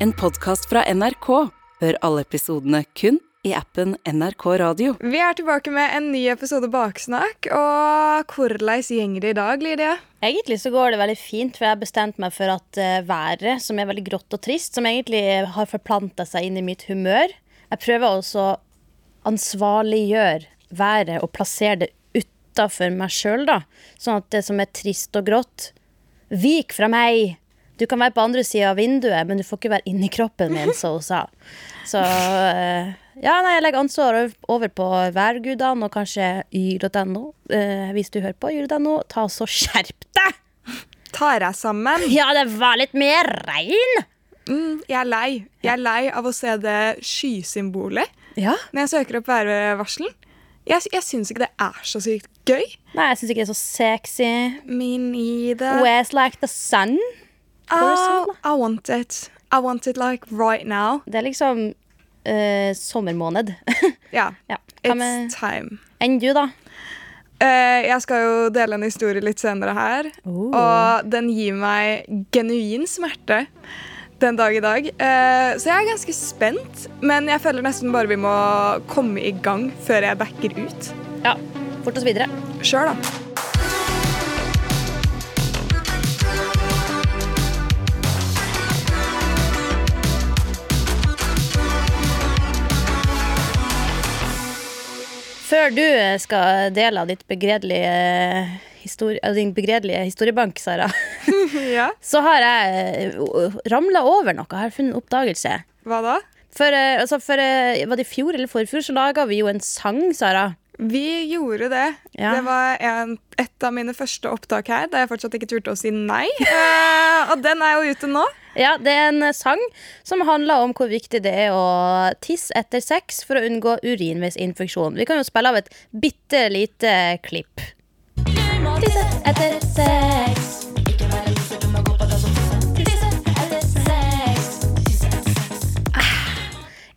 En podkast fra NRK. Hør alle episodene kun i appen NRK Radio. Vi er tilbake med en ny episode Baksnakk. Og hvordan gjenger det i dag, Lydia? Egentlig så går det veldig fint, for jeg har bestemt meg for at uh, været, som er veldig grått og trist, som egentlig har forplanta seg inn i mitt humør Jeg prøver også å ansvarliggjøre været og plassere det utafor meg sjøl, da. Sånn at det som er trist og grått, vik fra meg. Du kan være på andre sida av vinduet, men du får ikke være inni kroppen min, så hun sa. Så uh, ja, nei, jeg legger ansvar over på værgudene og kanskje yr.no. Uh, hvis du hører på yr.no, ta så skjerp deg! Tar jeg sammen? Ja, det var litt mer regn! Mm, jeg er lei. Jeg er lei av å se det skysymbolet Ja. når jeg søker opp værvarselen. Jeg, jeg syns ikke det er så sykt gøy. Nei, jeg syns ikke det er så sexy. Me neither. Where's like the sun? Oh, I want it. I want it like right now. Det er liksom uh, sommermåned. Ja. ja. Hva It's med time. enn du, da? Uh, jeg skal jo dele en historie litt senere her. Oh. Og den gir meg genuin smerte den dag i dag. Uh, så jeg er ganske spent, men jeg føler nesten bare vi må komme i gang før jeg backer ut. Ja, fort oss videre. Kjør, da. Før du skal dele av ditt begredelige histori din begredelige historiebank, Sara, ja. så har jeg ramla over noe. Jeg har funnet en oppdagelse. Hva da? For, eh, altså, for eh, Var det i fjor eller forfjor så laga vi jo en sang, Sara. Vi gjorde det. Ja. Det var en, et av mine første opptak her, da jeg fortsatt ikke turte å si nei. Uh, og den er jo ute nå. Ja, Det er en sang som handler om hvor viktig det er å tisse etter sex for å unngå urinveisinfeksjon. Vi kan jo spille av et bitte lite klipp. Tisse etter sex.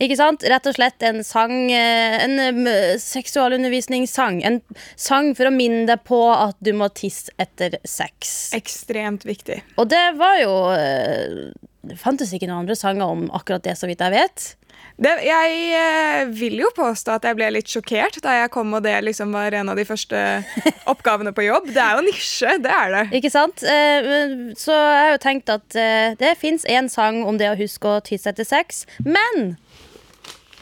Ikke sant? Rett og slett en sang eh, En seksualundervisningssang. En sang for å minne deg på at du må tisse etter sex. Ekstremt viktig. Og det var jo eh, Det fantes ikke noen andre sanger om akkurat det, så vidt jeg vet. Det, jeg eh, vil jo påstå at jeg ble litt sjokkert da jeg kom og det liksom var en av de første oppgavene på jobb. Det er jo nisje, det er det. Ikke sant? Så jeg har jo tenkt at det fins én sang om det å huske å tisse etter sex. Men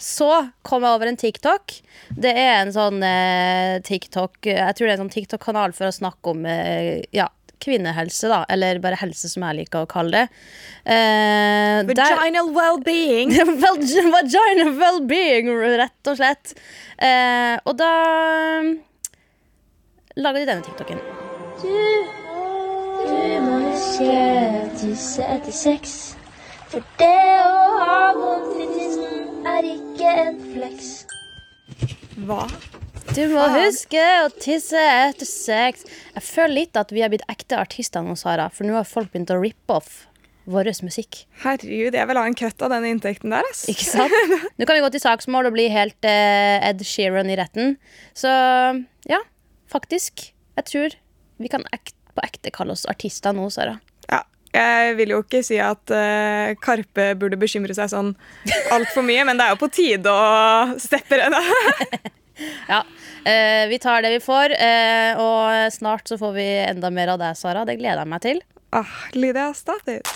så kom jeg over en TikTok. Det er en sånn eh, TikTok Jeg tror det er en sånn TikTok-kanal for å snakke om eh, ja, kvinnehelse, da. Eller bare helse, som jeg liker å kalle det. Eh, Vaginal well-being. Vaginal well-being, rett og slett. Eh, og da laga de denne TikToken. Du du må huske å tisse etter sex. For det å ha vondt i er ikke en flex. Hva? Du må huske å tisse etter sex. Jeg føler litt at vi har blitt ekte artister nå, Sara. For nå har folk begynt å rippe off vår musikk. Herregud, jeg vil ha en kutt av den inntekten der. ass. Ikke sant? Nå kan vi gå til saksmål og bli helt eh, Ed Sheeran i retten. Så ja, faktisk. Jeg tror vi kan ek på ekte kalle oss artister nå, Sara. Ja, jeg vil jo ikke si at uh, Karpe burde bekymre seg sånn altfor mye, men det er jo på tide å steppe det. Ja, Uh, vi tar det vi får, uh, og snart så får vi enda mer av deg, Sara. Det gleder jeg meg til. Ah, Lydia, Stathis.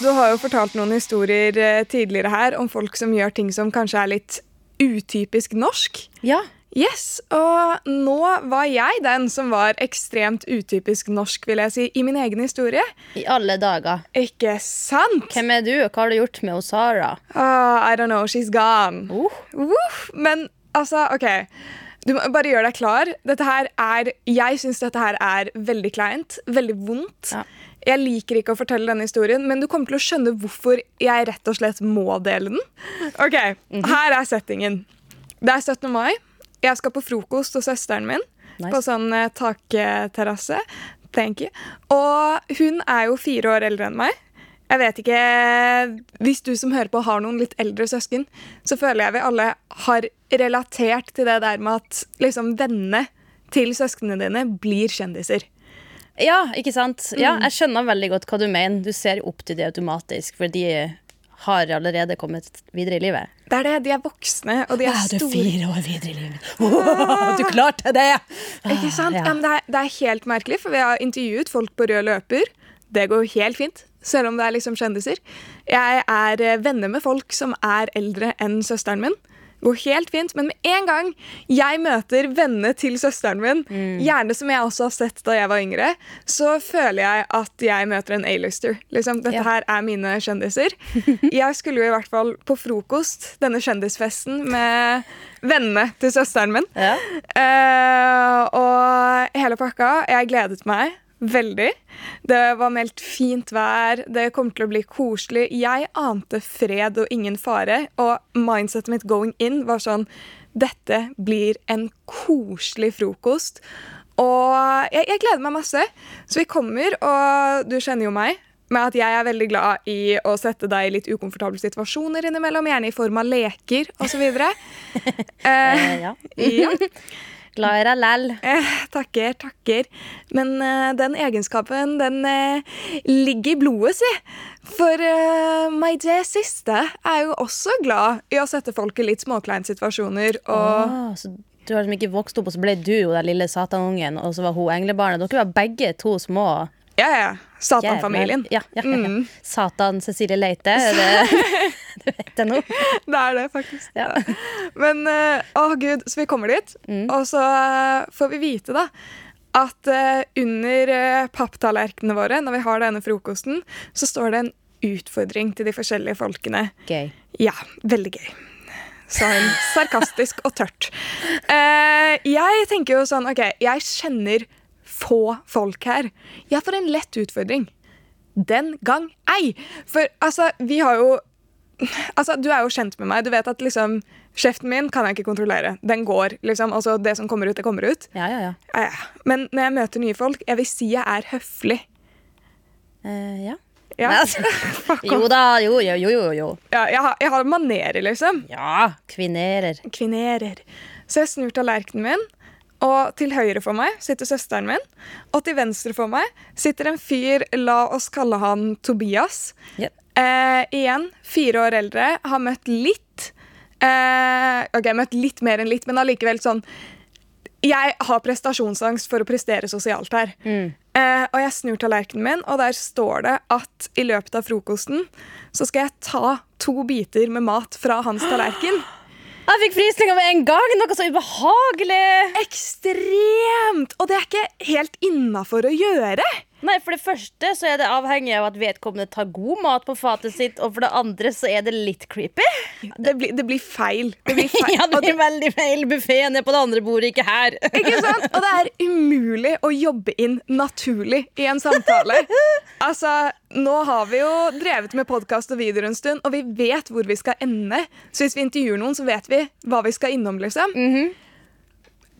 Du har jo fortalt noen historier tidligere her om folk som gjør ting som kanskje er litt utypisk norsk. Ja. Yes, og nå var jeg den som var ekstremt utypisk norsk, vil jeg si, i min egen historie. I alle dager. Ikke sant? Hvem er du, og hva har du gjort med Sara? Ah, I don't know, she's gone. Uh. Uh, men altså, OK. Du må bare gjøre deg klar. Dette her er Jeg syns dette her er veldig kleint. Veldig vondt. Ja. Jeg liker ikke å fortelle denne historien, men du kommer til å skjønne hvorfor jeg rett og slett må dele den. Ok, Her er settingen. Det er 17. mai. Jeg skal på frokost hos søsteren min Nice. på sånn eh, takterrasse. Thank you. Og hun er jo fire år eldre enn meg. Jeg vet ikke Hvis du som hører på har noen litt eldre søsken, så føler jeg vi alle har relatert til det der med at liksom vennene til søsknene dine blir kjendiser. Ja, ikke sant? Ja, Mm. jeg skjønner veldig godt hva du mener. Du ser opp til det automatisk, for de har allerede kommet videre i livet. Det er det, De er voksne, og de er store. år videre i livet. du klarte det! Ikke sant? Ja. Det, er, det er helt merkelig, for vi har intervjuet folk på rød løper. Det går helt fint, selv om det er liksom kjendiser. Jeg er eh, venner med folk som er eldre enn søsteren min. Går helt fint, Men med en gang jeg møter vennene til søsteren min, gjerne som jeg også har sett da jeg var yngre, så føler jeg at jeg møter en A-lister. Liksom, dette Ja. her er mine kjendiser. Jeg skulle jo i hvert fall på frokost, denne kjendisfesten, med vennene til søsteren min. Ja. Uh, og hele pakka. Jeg gledet meg veldig. Det var meldt fint vær. Det kommer til å bli koselig. Jeg ante fred og ingen fare, og mindsetet mitt going in var sånn Dette blir en koselig frokost. Og jeg, jeg gleder meg masse. Så vi kommer, og du kjenner jo meg. Med at jeg er veldig glad i å sette deg i litt ukomfortable situasjoner innimellom. Gjerne i form av leker osv. uh, Eh, ja. ja. Glad i deg lell. Eh, takker, takker. Men eh, den egenskapen, den eh, ligger i blodet, si. For uh, my dear siste er jo også glad i å sette folk i litt småkleine situasjoner. Og Åh, så du har liksom ikke vokst opp, og så ble du jo den lille satanungen, og så var hun englebarnet. Dere var begge to små. Ja, ja. Satan-familien. Ja, ja, ja, ja. Mm. Satan Cecilie Leite. Det, du vet det nå. Det er det, faktisk. Ja. Men eh, å gud, så vi kommer dit, og så eh, får vi vite da at eh, under papptallerkenene våre, når vi har denne frokosten, så står det en utfordring til de forskjellige folkene. Gøy. Ja, veldig gøy. Sa hun sarkastisk og tørt. Eh, jeg tenker jo sånn OK, jeg kjenner få folk her. Jeg får en lett utfordring. Den gang ei. For altså, vi har jo Altså, Du er jo kjent med meg. Du vet at liksom Kjeften min kan jeg ikke kontrollere. Den går. liksom, altså Det som kommer ut, det kommer ut. Ja, ja, ja. Ja, ja. Men når jeg møter nye folk, jeg vil si jeg er høflig. Eh, ja. Ja, Nei, altså, jo da, jo, jo, jo, jo, ja jeg, har, jeg har manerer, liksom. Ja, kvinnerer. Kvinerer. Så jeg snur tallerkenen min, og til høyre for meg sitter søsteren min. Og til venstre for meg sitter en fyr, la oss kalle han Tobias. Yep. Eh, igjen, fire år eldre, har møtt litt eh, Ok, møtt litt mer enn litt, men allikevel sånn Jeg har prestasjonsangst for å prestere sosialt her. Eh, og jeg snur tallerkenen min, og der står det at i løpet av frokosten så skal jeg ta to biter med mat fra hans tallerken. Jeg fikk frysninger med en gang! Noe så ubehagelig! Ekstremt! Og det er ikke helt innafor å gjøre. Nei, For det første så er det avhengig av at vedkommende tar god mat på fatet sitt, og for det andre så er det litt creepy. Det blir, det blir feil. Det blir feil. Ja, det blir veldig feil. Buffeen er på det andre bordet, ikke her. Ikke sant? Og det er umulig å jobbe inn naturlig i en samtale. Altså, Nå har vi jo drevet med podkast og videoer en stund, og vi vet hvor vi skal ende. Så hvis vi intervjuer noen, så vet vi hva vi skal innom. liksom.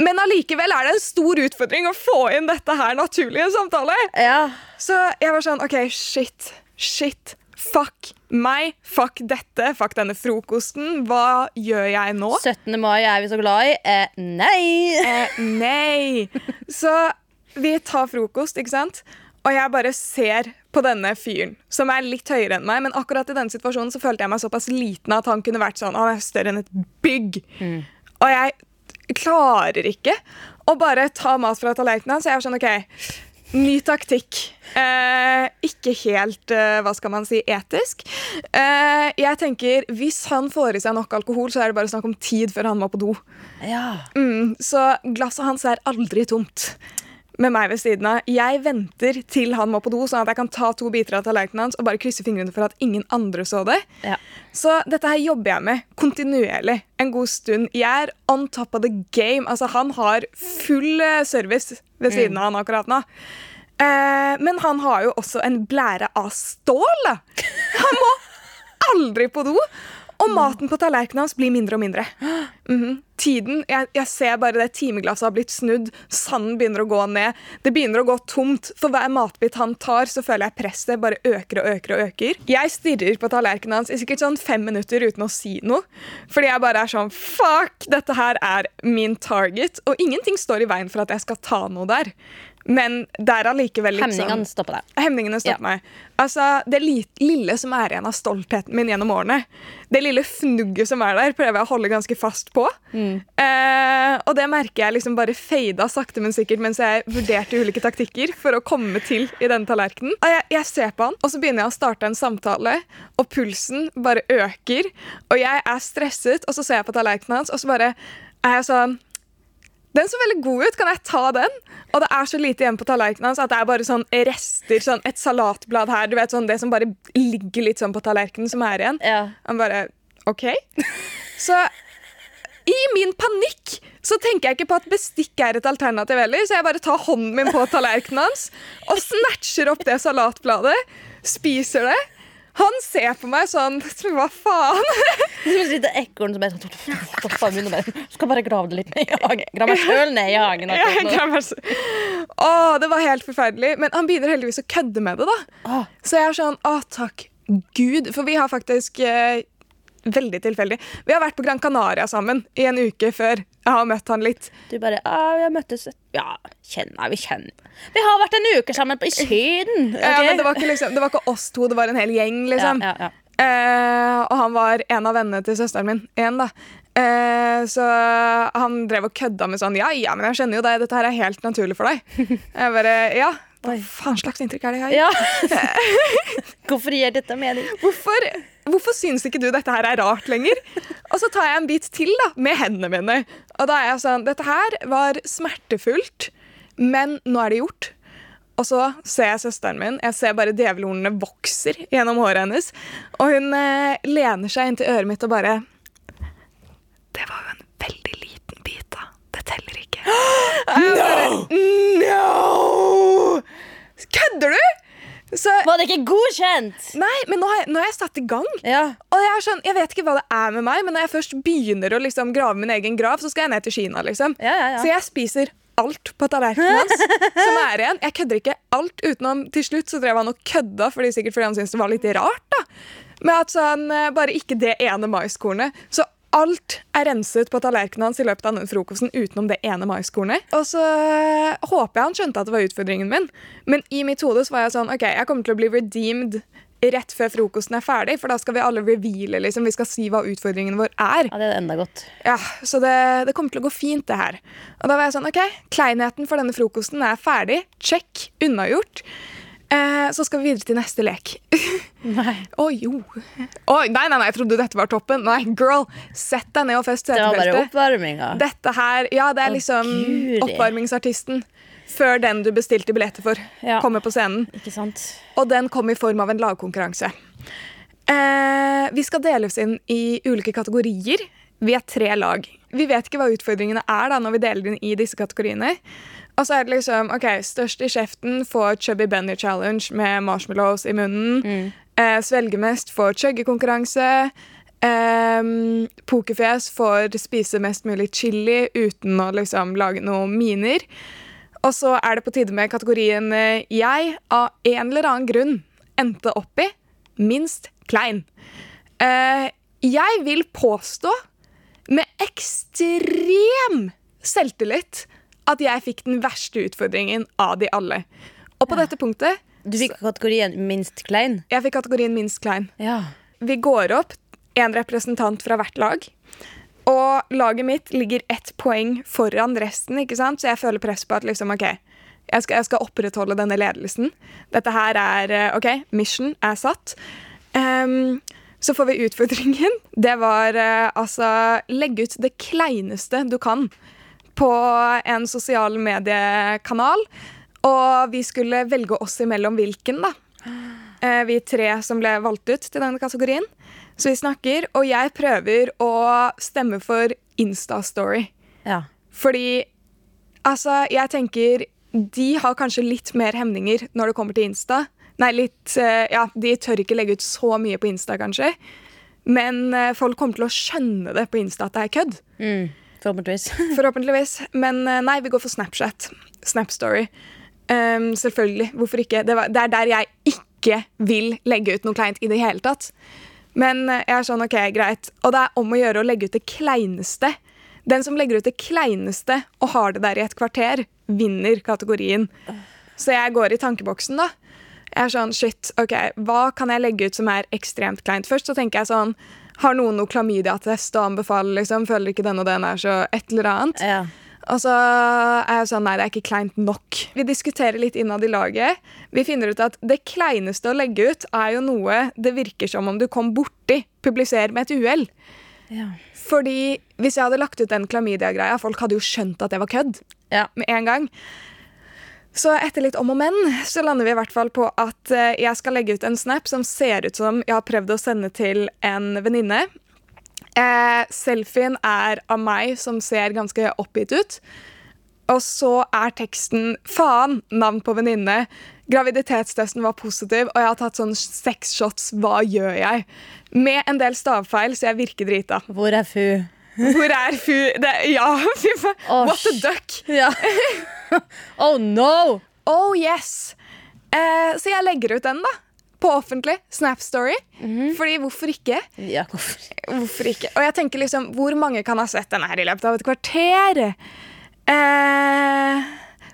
Men allikevel er det en stor utfordring å få inn dette her naturlig i en samtale. Ja. Så jeg var sånn OK, shit, shit. Fuck meg, fuck dette, fuck denne frokosten. Hva gjør jeg nå? 17. mai er vi så glad i. Eh, nei! Eh, nei! Så vi tar frokost, ikke sant? Og jeg bare ser på denne fyren, som er litt høyere enn meg. Men akkurat i denne situasjonen så følte jeg meg såpass liten at han kunne vært sånn Han er større enn et bygg. Og jeg klarer ikke å bare ta mat fra tallerkenen. Så jeg er sånn OK, ny taktikk. Eh, ikke helt eh, hva skal man si, etisk. Eh, jeg tenker Hvis han får i seg nok alkohol, så er det bare snakk om tid før han må på do. Ja. Mm, så glasset hans er aldri tomt med meg ved siden av. Jeg venter til han må på do, sånn at jeg kan ta to biter av tallerkenen hans og bare krysse fingrene for at ingen andre så det. Ja. Så dette her jobber jeg med kontinuerlig en god stund. Jeg er on top of the game. Altså, han har full eh, service ved siden av han akkurat nå. Eh, men han har jo også en blære av stål. Han må aldri på do. Og maten på tallerkenen hans blir mindre og mindre. Mhm. Tiden, jeg, jeg ser bare det timeglasset har blitt snudd, sanden begynner å gå ned. Det begynner å gå tomt. For hver matbit han tar, så føler jeg presset bare øker og øker. og øker. Jeg stirrer på tallerkenen hans i sikkert sånn fem minutter uten å si noe. Fordi jeg bare er sånn Fuck! Dette her er min target. Og ingenting står i veien for at jeg skal ta noe der. Men det er allikevel liksom Hemningene stopper deg. Hemningene stopper meg. Altså, Det lille som er igjen av stoltheten min gjennom årene, det lille fnugget som er der, prøver jeg å holde ganske fast på. Eh, og det merker jeg liksom bare fada sakte, men sikkert mens jeg vurderte ulike taktikker for å komme til i denne tallerkenen. Og jeg, jeg ser på han, og så begynner jeg å starte en samtale, og pulsen bare øker. Og jeg er stresset, og så ser jeg på tallerkenen hans, og så bare er jeg sånn den så veldig god ut, kan jeg ta den? Og det er så lite igjen på tallerkenen hans at det er bare sånn rester, sånn et salatblad her, du vet sånn det som bare ligger litt sånn på tallerkenen som er igjen. Ja. Han bare OK. Så i min panikk så tenker jeg ikke på at bestikk er et alternativ heller, så jeg bare tar hånden min på tallerkenen hans og snatcher opp det salatbladet, spiser det. Han ser på meg sånn Hva faen? Det er et lite ekorn som er sånn Skal bare grave det litt ned i hagen. Grav meg sjøl ned i hagen. Åh, det var helt forferdelig. Men han begynner heldigvis å kødde med det, da. Så jeg er sånn Å, takk Gud. For vi har faktisk eh, Veldig tilfeldig. Vi har vært på Gran Canaria sammen i en uke før jeg har møtt han litt. Du bare ah, vi har møttes Ja, kjenner vi kjenner. Vi har vært en uke sammen i Syden. Ja, men det var, ikke liksom, det var ikke oss to, det var en hel gjeng, liksom. Ja, ja, ja. Eh, og han var en av vennene til søsteren min igjen, da. Eh, så han drev og kødda med sånn Ja, ja, men jeg skjønner jo deg, dette her er helt naturlig for deg. Jeg bare Ja, hva faen slags inntrykk er det jeg har? Ja. Hvorfor gir dette mening? Hvorfor, hvorfor syns ikke du dette her er rart lenger? Og så tar jeg en bit til da, med hendene mine. Og da er jeg sånn Dette her var smertefullt, men nå er det gjort. Og så ser jeg søsteren min. Jeg ser bare djevelhornene vokser gjennom håret hennes. Og hun eh, lener seg inntil øret mitt og bare Det var jo en veldig. Det teller ikke. No! no! Kødder du?! Så, Var det ikke godkjent? nei, men nå har, jeg, nå har jeg satt i gang. Ja. Og jeg, er sånn, jeg vet ikke hva det er med meg, men når jeg først begynner å liksom grave min egen grav, så skal jeg ned til Kina. liksom. Ja, ja, ja. Så jeg spiser alt på tallerkenen hans som er igjen. Jeg kødder ikke alt utenom Til slutt så drev han og kødda, fordi, sikkert fordi han syntes det var litt rart. da. Med at sånn, eh, bare ikke det ene maiskornet. Så alt er renset på tallerkenen hans i løpet av den frokosten utenom det ene maiskornet. Og så eh, håper jeg han skjønte at det var utfordringen min, men i mitt hode så var jeg sånn OK, jeg kommer til å bli redeemed rett før frokosten er ferdig, for da skal vi alle reveale, liksom. Vi skal si hva utfordringen vår er. ja, det er enda godt. Ja, Så det, det kommer til å gå fint, det her. Og da var jeg sånn, ok, Kleinheten for denne frokosten er ferdig. Check. Unnagjort. Eh, så skal vi videre til neste lek. Nei. Å jo. Oh, nei, nei, nei, jeg trodde dette var toppen. Nei, girl, sett deg ned og fest Det var bare oppvarminga. Dette her, ja, det er liksom oh, oppvarmingsartisten. Før den du bestilte billetter for, Ja. kommer på scenen. Ikke sant? Og den kom i form av en lagkonkurranse. Eh, vi skal deles inn i ulike kategorier. Vi er tre lag. Vi vet ikke hva utfordringene er da når vi deler inn i disse kategoriene. Og så er det liksom, ok, Størst i kjeften får Chubby Benny Challenge med marshmallows i munnen. Eh, svelge mest får chuggekonkurranse. Eh, pokerfjes får spise mest mulig chili uten å liksom lage noen miner. Og så er det på tide med kategorien eh, jeg av en eller annen grunn endte opp i minst klein. Eh, jeg vil påstå med ekstrem selvtillit at jeg fikk den verste utfordringen av de alle. Og på dette punktet Du fikk kategorien minst klein. jeg fikk kategorien minst klein. Ja. Vi går opp en representant fra hvert lag. Og laget mitt ligger ett poeng foran resten, så jeg føler press på at liksom, ok, jeg skal, jeg skal opprettholde denne ledelsen. Dette her er eh, OK, mission er satt. Um, så får vi utfordringen. Det var uh, altså legge ut det kleineste du kan på en sosial mediekanal. Og vi skulle velge oss imellom hvilken, da. Uh, vi tre som ble valgt ut til denne kategorien. Så vi snakker, og jeg prøver å stemme for Insta-story. ja. Fordi altså, jeg tenker de har kanskje litt mer hemninger når det kommer til Insta. Nei, litt, eh, ja, De tør ikke legge ut så mye på Insta, kanskje. Men eh, folk kommer til å skjønne det på Insta at det er kødd. Mm. Forhåpentligvis. Forhåpentligvis. Men eh, nei, vi går for Snapchat. Snapstory. Um, selvfølgelig. Hvorfor ikke? Det, var, det er der jeg ikke vil legge ut noe kleint i det hele tatt. Men jeg er sånn, ok, greit. Og det er om å gjøre å legge ut det kleineste. Den som legger ut det kleineste og har det der i et kvarter, vinner kategorien. Så jeg går i tankeboksen, da. Jeg er sånn, shit, ok, Hva kan jeg legge ut som er ekstremt kleint? Først så tenker jeg sånn Har noen noe klamydia-test å anbefale? liksom? Føler ikke den og den er så et eller annet? Ja. Og så er jeg sånn, nei, det er ikke kleint nok. Vi diskuterer litt innad i laget. Vi finner ut at det kleineste å legge ut er jo noe det virker som om du kom borti. Publiser med et uhell. Ja. Fordi hvis jeg hadde lagt ut den klamydia-greia, folk hadde jo skjønt at det var kødd Ja. med en gang. Så etter litt om og men, så lander vi i hvert fall på at eh, jeg skal legge ut en snap som ser ut som jeg har prøvd å sende til en venninne. Eh, selfien er av meg som ser ganske oppgitt ut. Og så er teksten 'faen, navn på venninne'. Graviditetstesten var positiv, og jeg har tatt sånn seks shots. Hva gjør jeg? Med en del stavfeil, så jeg virker drita. Hvor er fu? Hvor er fu... Det, ja, fy faen. What a duck? Ja. oh no! Oh yes! Eh, så jeg legger ut den, da. På offentlig. Snap Story. Fordi hvorfor ikke? Ja, hvorfor? Hvorfor ikke? Og jeg tenker liksom, hvor mange kan ha sett den her i løpet av et kvarter? Eh,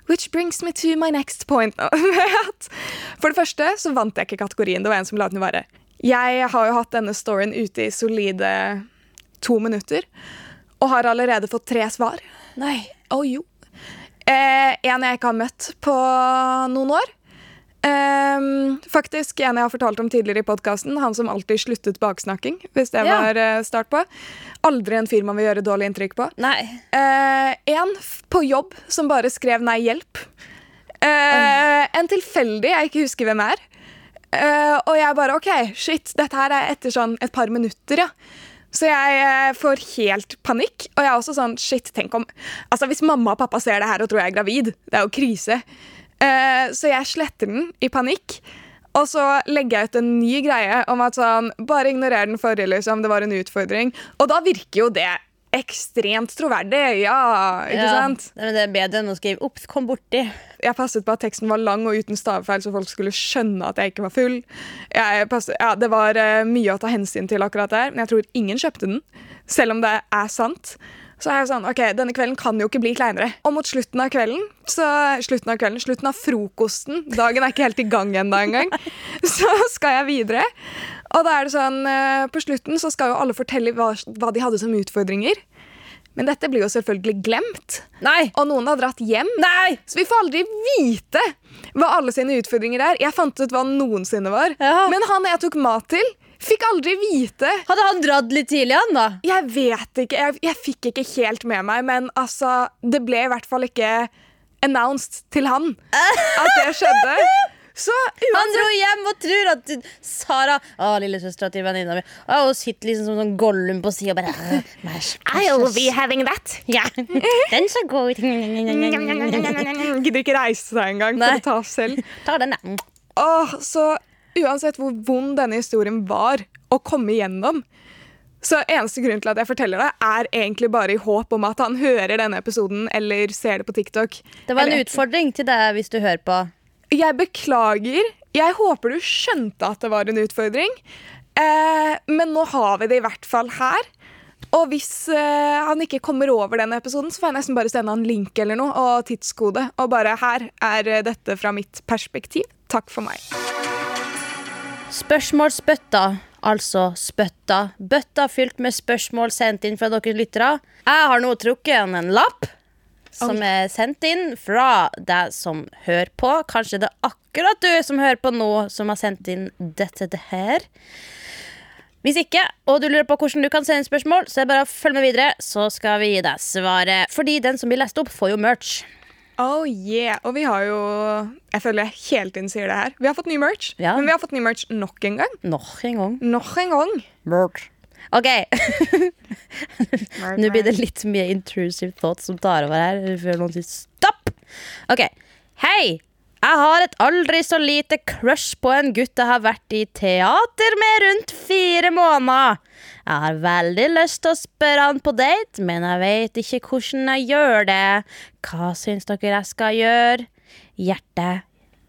which brings me to my next point. For det første så vant jeg ikke kategorien. Det var en som la den i være. Jeg har jo hatt denne storyen ute i solide to minutter. Og har allerede fått tre svar. Nei. Å jo. Eh, en jeg ikke har møtt på noen år. Ehm, faktisk en jeg har fortalt om tidligere i podkasten. Han som alltid sluttet baksnakking. Hvis det Ja. var eh, start på. Aldri en fyr man vil gjøre dårlig inntrykk på. Nei. Eh, en på jobb som bare skrev 'nei, hjelp'. Uh, en tilfeldig jeg ikke husker hvem er. Og jeg bare OK, shit, dette her er etter sånn et par minutter, ja. Så jeg får helt panikk. Og jeg er også sånn shit, tenk om Altså Hvis mamma og pappa ser det her og tror jeg er gravid, det er jo krise. Eh, så jeg sletter den i panikk. Og så legger jeg ut en ny greie om at sånn, bare ignorer den forrige, liksom. Det var en utfordring. Og da virker jo det ekstremt troverdig. Ja, ikke Ja. sant? Men Det er bedre enn å skrive 'ops, kom borti'. Jeg passet på at teksten var lang og uten stavefeil, så folk skulle skjønne at jeg ikke var full. Passet, ja, det var eh, mye å ta hensyn til akkurat der, men jeg tror ingen kjøpte den. Selv om det er sant. Så er jeg sånn, ok, Denne kvelden kan jo ikke bli kleinere. Og mot slutten av kvelden, så, slutten av kvelden, slutten av frokosten Dagen er ikke helt i gang ennå engang. Så skal jeg videre. Og da er det sånn, eh, På slutten så skal jo alle fortelle hva, hva de hadde som utfordringer. Men dette blir jo selvfølgelig glemt. Nei! Og noen har dratt hjem. Nei! Så vi får aldri vite hva alle sine utfordringer er. Jeg fant ut hva noensinne var. Ja. Men han jeg tok mat til, fikk aldri vite. Hadde han dratt litt tidlig, han, da? Jeg vet ikke. Jeg, jeg fikk ikke helt med meg, men altså Det ble i hvert fall ikke announced til han at det skjedde. Så Han dro hjem og tror at Sara Å, lillesøstera til venninna mi Å, Hun sitter liksom som sånn Gollum på sida og bare «Øh, «Mash, precious». having that. Ja, den skal gå ut. Gidder ikke reise seg engang for å ta selv. Ta den, da. Åh, så uansett hvor vond denne historien var å komme igjennom, så eneste grunn til at jeg forteller det, er egentlig bare i håp om at han hører denne episoden eller ser det på TikTok. Det var en Eller- utfordring til deg hvis du hører på. Jeg beklager. Jeg håper du skjønte at det var en utfordring. Eh, men nå har vi det i hvert fall her. Og hvis eh, han ikke kommer over denne episoden, så får jeg nesten bare sende han link eller noe, og tidskode. Og bare her er dette fra mitt perspektiv. Takk for meg. Spørsmålsbøtta, altså spøtta. Bøtta fylt med spørsmål sendt inn fra dere lyttere. Jeg har nå trukket en, lapp som er sendt inn fra deg som hører på. Kanskje det er akkurat du som hører på nå, som har sendt inn dette det her. Hvis ikke, og du lurer på hvordan du kan sende spørsmål, så er det bare å følge med videre, så skal vi gi deg svaret. Fordi den som blir lest opp, får jo merch. Oh yeah, Og vi har jo Jeg føler jeg hele tiden sier det her. Vi har fått ny merch, Ja. men vi har fått ny merch nok en gang. Nok en gang. Nok en gang. Merch. OK. Nå blir det litt mye intrusive thoughts som tar over her. Før noen sier stopp. OK. Hei! Jeg har et aldri så lite crush på en gutt jeg har vært i teater med rundt fire måneder. Jeg har veldig lyst til å spørre han på date, men jeg vet ikke hvordan jeg gjør det. Hva syns dere jeg skal gjøre? Hjerte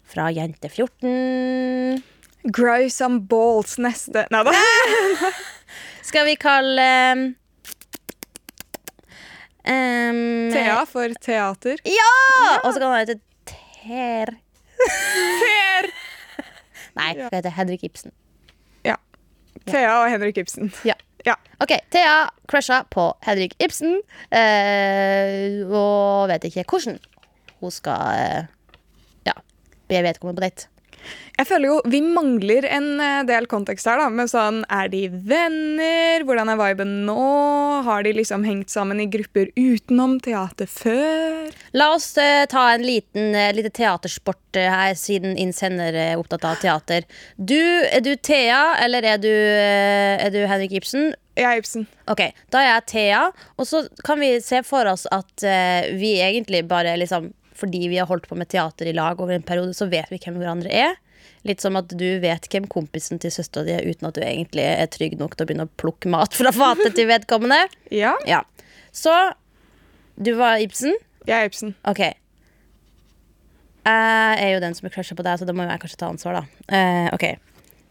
fra jente 14. Grow some balls neste Nei da. Skal vi kalle um, Thea for teater. Ja! Og så kan han hete Ter. Per! Nei, hun heter Henrik Ibsen. Ja. Thea og Henrik Ibsen. Ja. Ja. Ok, Thea crusha på Henrik Ibsen. Eh, og vet ikke hvordan hun skal eh, ja, be vedkommende på date. Jeg føler jo vi mangler en eh, del kontekst her. da, med sånn, Er de venner? Hvordan er viben nå? Har de liksom hengt sammen i grupper utenom teater før? La oss uh, ta en liten uh, lite teatersport uh, her, siden innsender er opptatt av teater. Du, er du Thea, eller er du, er du Henrik Ibsen? Jeg er Ibsen. Ok, Da er jeg Thea, og så kan vi se for oss at vi egentlig bare liksom Fordi vi har holdt på med teater i lag over en periode, så vet vi hvem hverandre er. Litt som at du vet hvem kompisen til søstera di er, uten at du egentlig er trygg nok til å begynne å plukke mat fra fatet til vedkommende. Ja, Ja. Så du var Ibsen. jeg er Ibsen. Ok. Jeg er jo den som er crusha på deg, så da må jeg kanskje ta ansvar, da. Uh, ok.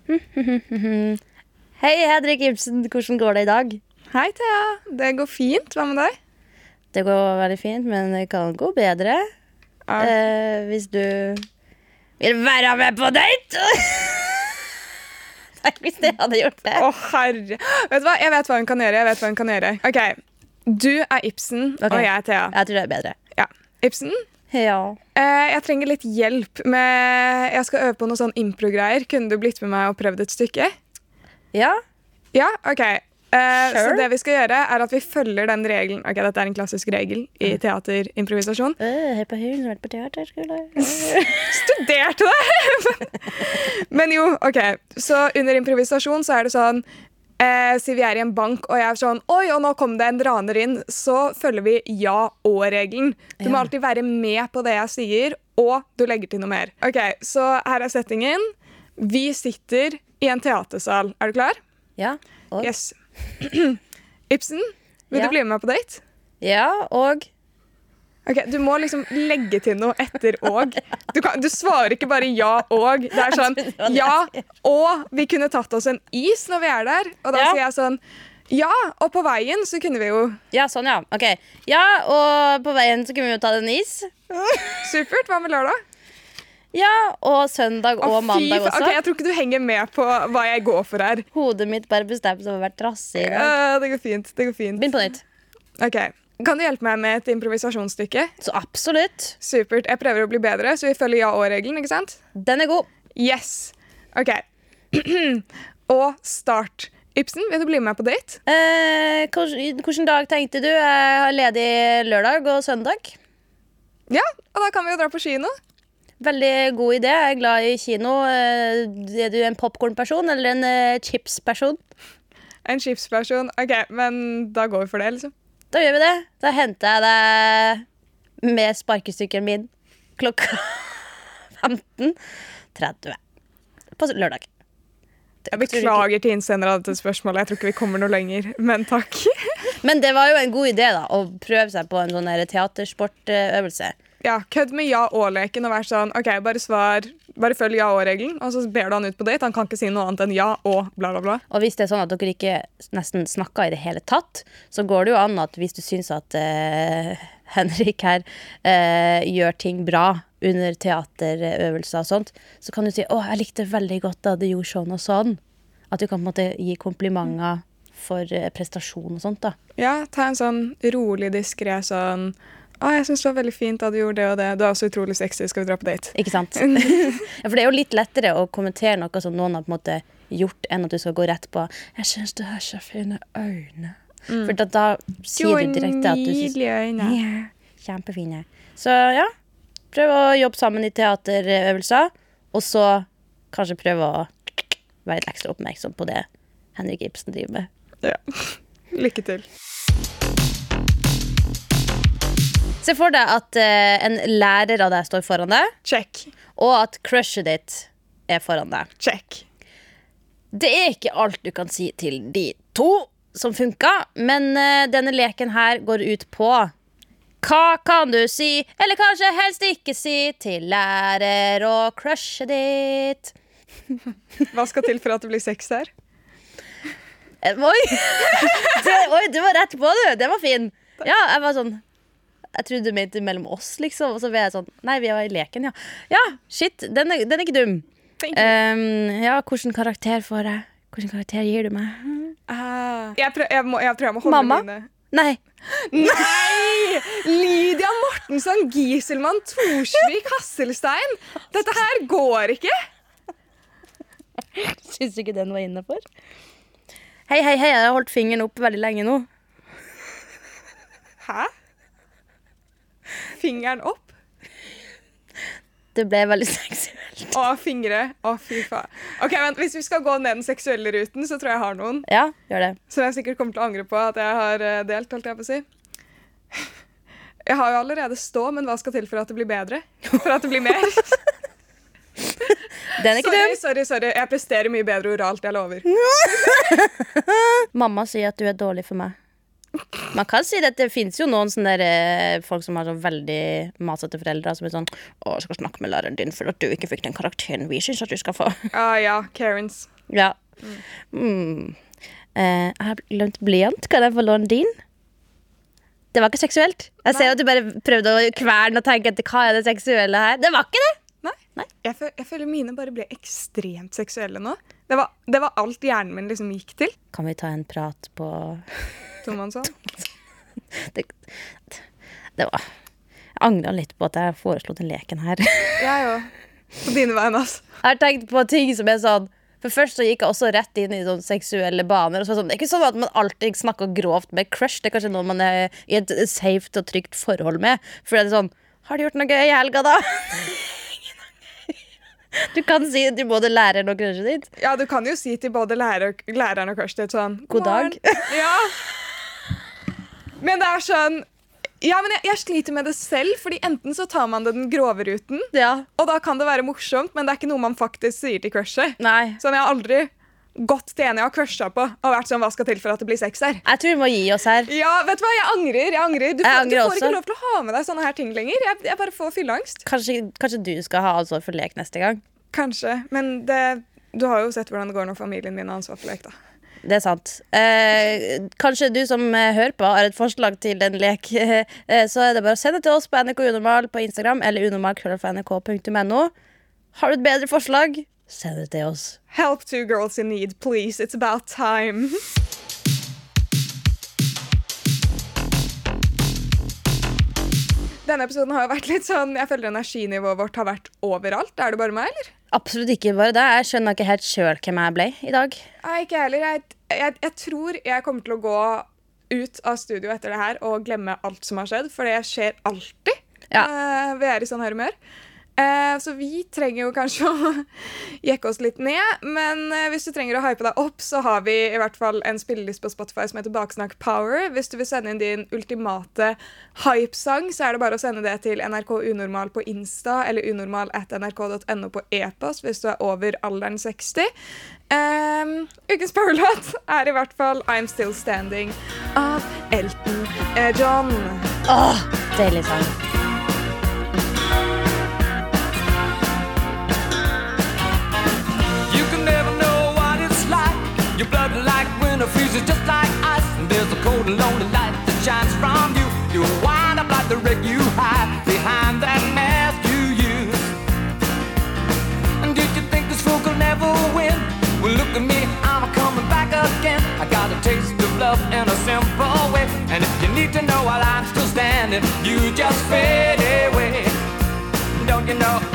Hei, Hedrik Ibsen. Hvordan går det i dag? Hei, Thea. Det går fint. Hva med deg? Det går veldig fint, men det kan gå bedre. Ja. Eh, hvis du vil være med på date! Takk hvis jeg hadde gjort det. Å, herre. Vet du hva? Jeg vet hva hun kan gjøre. jeg vet hva hun kan gjøre. Ok, Du er Ibsen, okay. og jeg er Thea. Jeg tror det er bedre. Ja. Ibsen, Ja. eh, jeg trenger litt hjelp med Jeg skal øve på noe sånn impro-greier. Kunne du blitt med meg og prøvd et stykke? Ja? Ja, ok. Eh, Så det vi skal gjøre, er at vi følger den regelen Ok, Dette er en klassisk regel i teaterimprovisasjon. Uh, på har vært på teaterskole. Studerte det! Men jo, ok. Så under improvisasjon så er det sånn eh, Si vi er i en bank, og jeg er sånn Oi, og nå kom det en raner inn. Så følger vi ja og-regelen. Du må alltid være med på det jeg sier, og du legger til noe mer. Ok, Så her er settingen. Vi sitter i en teatersal. Er du klar? Ja, og? Yes. Ibsen, vil Ja. du bli med meg på date? ja, og Ok, Du må liksom legge til noe etter og. Du, kan, du svarer ikke bare ja og. Det er sånn ja og vi kunne tatt oss en is når vi er der. Og da Ja. sier jeg sånn ja, og på veien så kunne vi jo Ja, sånn, ja. Ok. Ja, og på veien så kunne vi jo ta en is. Supert. Hva med lørdag? Ja, og søndag Å, og fy mandag også. Ok, Jeg tror ikke du henger med på hva jeg går for her. Hodet mitt bare bestemte seg for å være trassig i dag. Det går fint. det går fint Begynn på nytt. Ok, Kan du hjelpe meg med et improvisasjonsstykke? Så absolutt. Supert. Jeg prøver å bli bedre, så vi følger ja og-regelen. ikke sant? Den er god. Yes. OK. og start. Ibsen, vil du bli med på date? Eh, hvilken hvilken dag tenkte du? Jeg har ledig lørdag og søndag. Ja, og da kan vi jo dra på kino. Veldig god idé. Jeg er glad i kino. Eh, Er du en popkornperson eller en eh, chipsperson? En chipsperson. OK, men da går vi for det, liksom. Da gjør vi det. Da henter jeg deg med sparkesykkelen min klokka 15.30 på lørdag. Jeg beklager til innsender av dette spørsmålet. Jeg tror ikke vi kommer noe lenger, men takk. Men det var jo en god idé da å prøve seg på en sånn teatersportøvelse. Ja, Kødd med ja og-leken og vær sånn OK, bare svar. Bare følg ja og-regelen, og så ber du han ut på date. Han kan ikke si noe annet enn ja og bla, bla, bla. Og hvis det er sånn at dere ikke nesten snakker i det hele tatt, så går det jo an at hvis du syns at uh, Henrik her uh, gjør ting bra under teaterøvelser og sånt, så kan du si 'Å, jeg likte veldig godt da du gjorde sånn og sånn'. At du kan på en måte gi komplimenter for eh, prestasjon og sånt. da Ja, ta en sånn rolig, diskré sånn Å, jeg syns det var veldig fint da du gjorde det og det. Du er også utrolig sexy. Skal vi dra på date? Ikke sant? ja, for det er jo litt lettere å kommentere noe som noen har på en måte gjort, enn at du skal gå rett på 'Jeg syns du har så fine øyne'. For da, da sier du direkte at du syns. Ja, kjempefine. Så ja, prøv å jobbe sammen i teaterøvelser, og så kanskje prøve å være litt ekstra oppmerksom på det Henrik Ibsen driver med. Ja. Lykke til. Se for deg at eh, en lærer av deg står foran deg, Check. og at crushet ditt er foran deg. Check. Det er ikke alt du kan si til de to som funka, men eh, denne leken her går ut på hva kan du si, eller kanskje helst ikke si, til lærer og crushet ditt? Hva skal til for at det blir sex her? Eh, Oi! Det, oi, du var rett på, du. Det var fin. Ja, jeg var sånn Jeg trodde du mente mellom oss, liksom. Og så ble jeg sånn Nei, vi var i leken, ja. Ja, shit, den er, den er ikke dum. Um, ja, hvilken karakter får jeg? Hvilken karakter gir du meg? Ah. Jeg, prøv, jeg, må, jeg tror jeg må holde Mamma? mine Nei. Nei! Lydia Mortensson Giselmann Torsvik, Hasselstein. Dette her går ikke. Syns du ikke den var innafor? Hei, hei, hei, jeg har holdt fingeren opp veldig lenge nå. Hæ? Fingeren opp? Det ble veldig seksuelt. Å, fingre. Å, fy faen. Ok, vent, Hvis vi skal gå ned den seksuelle ruten, så tror jeg jeg har noen. Ja, gjør det. Som jeg sikkert kommer til å angre på at jeg har eh, delt, holdt jeg på å si. Jeg har jo allerede stå, men hva skal til for at det blir bedre? For at det blir mer? Den er ikke Sorry, dum. sorry, sorry. Jeg presterer mye bedre oralt, jeg lover. Mamma sier at du er dårlig for meg. Man kan si det, det fins jo noen sånne der, eh, folk som har så veldig masete foreldre som er sånn 'Å, jeg skal snakke med læreren din for at du ikke fikk den karakteren vi syns at du skal få'. Ah, ja, Karens. Ja. Mm. Eh, jeg har glemt blyant. Kan jeg få låne din? Det var ikke seksuelt. Jeg ser at du bare prøvde å kverne og tenke etter hva er det seksuelle her. Det var ikke det! Nei. Nei. Jeg, føler, jeg føler mine bare ble ekstremt seksuelle nå. Det var, det var alt hjernen min liksom gikk til. Kan vi ta en prat på Tomansson. Det, det var Jeg angra litt på at jeg foreslo den leken her. Jeg òg. På dine vegne, altså. Jeg har tenkt på ting som er sånn For først så gikk jeg også rett inn i sånn seksuelle baner. Så sånn, det er ikke sånn at man alltid snakker grovt med crush. Det er kanskje noen man er i et safe og trygt forhold med. For det er sånn Har du gjort noe gøy i helga, da? Du kan si det til både læreren og crushet ditt. Ja, du kan jo si til både lærer, læreren og crushet ditt sånn God dag. Ja. Men det er sånn Ja, men jeg, jeg sliter med det selv, fordi enten så tar man den grove ruten, Ja. og da kan det være morsomt, men det er ikke noe man faktisk sier til crushet. Nei. Sånn, jeg har aldri gått til en jeg har crusha på og vært sånn Hva skal til for at det blir sex her? Jeg tror vi må gi oss her. Ja, vet du hva, jeg angrer. Jeg angrer. Du, Jeg får, angrer du får ikke lov til å ha med deg sånne her ting lenger. Jeg, jeg bare får fylleangst. Kanskje, kanskje du skal ha ansvar for lek neste gang. Kanskje. Men det, du har jo sett hvordan det går når familien min har ansvar for lek, da. Det er sant. Eh, kanskje du som eh, hører på, har et forslag til en lek. Eh, så er det bare å sende til oss på NRK Unormal på Instagram eller unormal.nrk.no. Har du et bedre forslag, send det til oss. Help two girls in need, please. It's about time. Denne episoden har jo vært litt sånn Jeg føler energinivået vårt har vært overalt. Er det bare meg, eller? Absolutt ikke bare det. Jeg skjønner ikke helt sjøl hvem jeg ble i dag. Nei, ikke jeg heller. Jeg, jeg, tror jeg kommer til å gå ut av studio etter det her og glemme alt som har skjedd, for det skjer alltid. Ja. Eh, vi er i sånn her humør. Eh, så vi trenger jo kanskje å jekke oss litt ned, men eh, hvis du trenger å hype deg opp, så har vi i hvert fall en spilleliste på Spotify som heter Baksnakk Power. Hvis du vil sende inn din ultimate hypesang, så er det bare å sende det til NRK Unormal på Insta eller unormal at nrk.no på e-post hvis du er over alderen 60. Eh, ukens powerlåt er i hvert fall I'm Still Standing av Elton eh, John. Åh, deilig sang. Your blood like winter freezes just like ice. And there's a cold and lonely light that shines from you. You wind up like the wreck you hide behind that mask you use. And did you think this fool could never win? Well, look at me, I'm coming back again. I got a taste of love in a simple way. And if you need to know while I'm still standing, you just fade away. Don't you know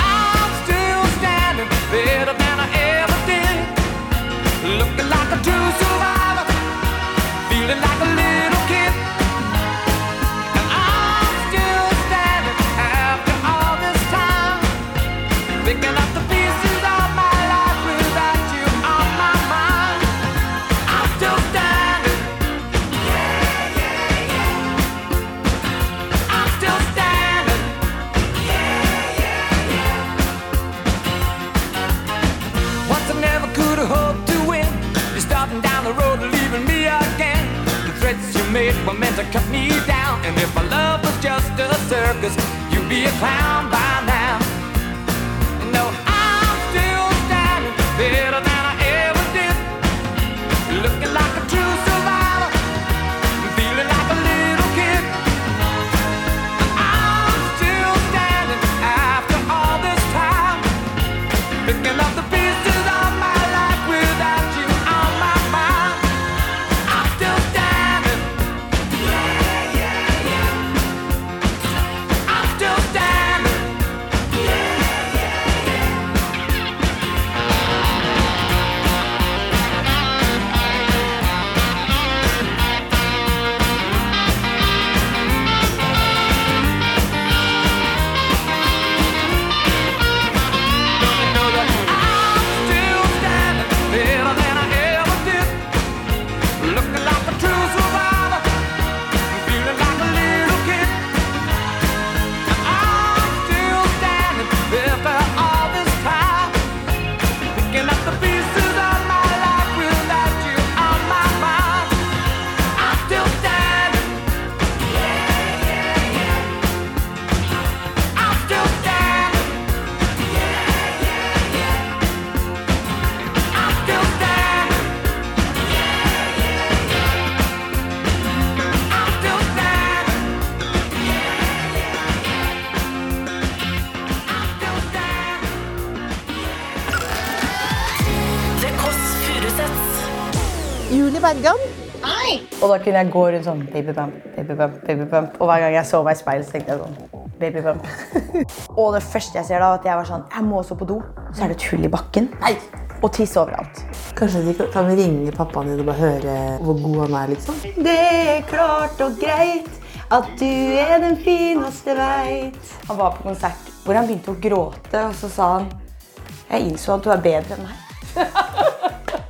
Julie Bergan. Og da kunne jeg gå rundt sånn babybump, babybump, baby bump, baby bump. Og hver gang jeg så meg i speilet, tenkte jeg sånn babybump. og det første jeg ser da, at jeg var sånn Jeg må også på do. Så er det et hull i bakken. Nei! Og tiss overalt. Kanskje de kan ringe pappaen din og bare høre hvor god han er, liksom? Det er klart og greit at du er den fineste veit. Han var på konsert hvor han begynte å gråte, og så sa han Jeg innså at du er bedre enn meg.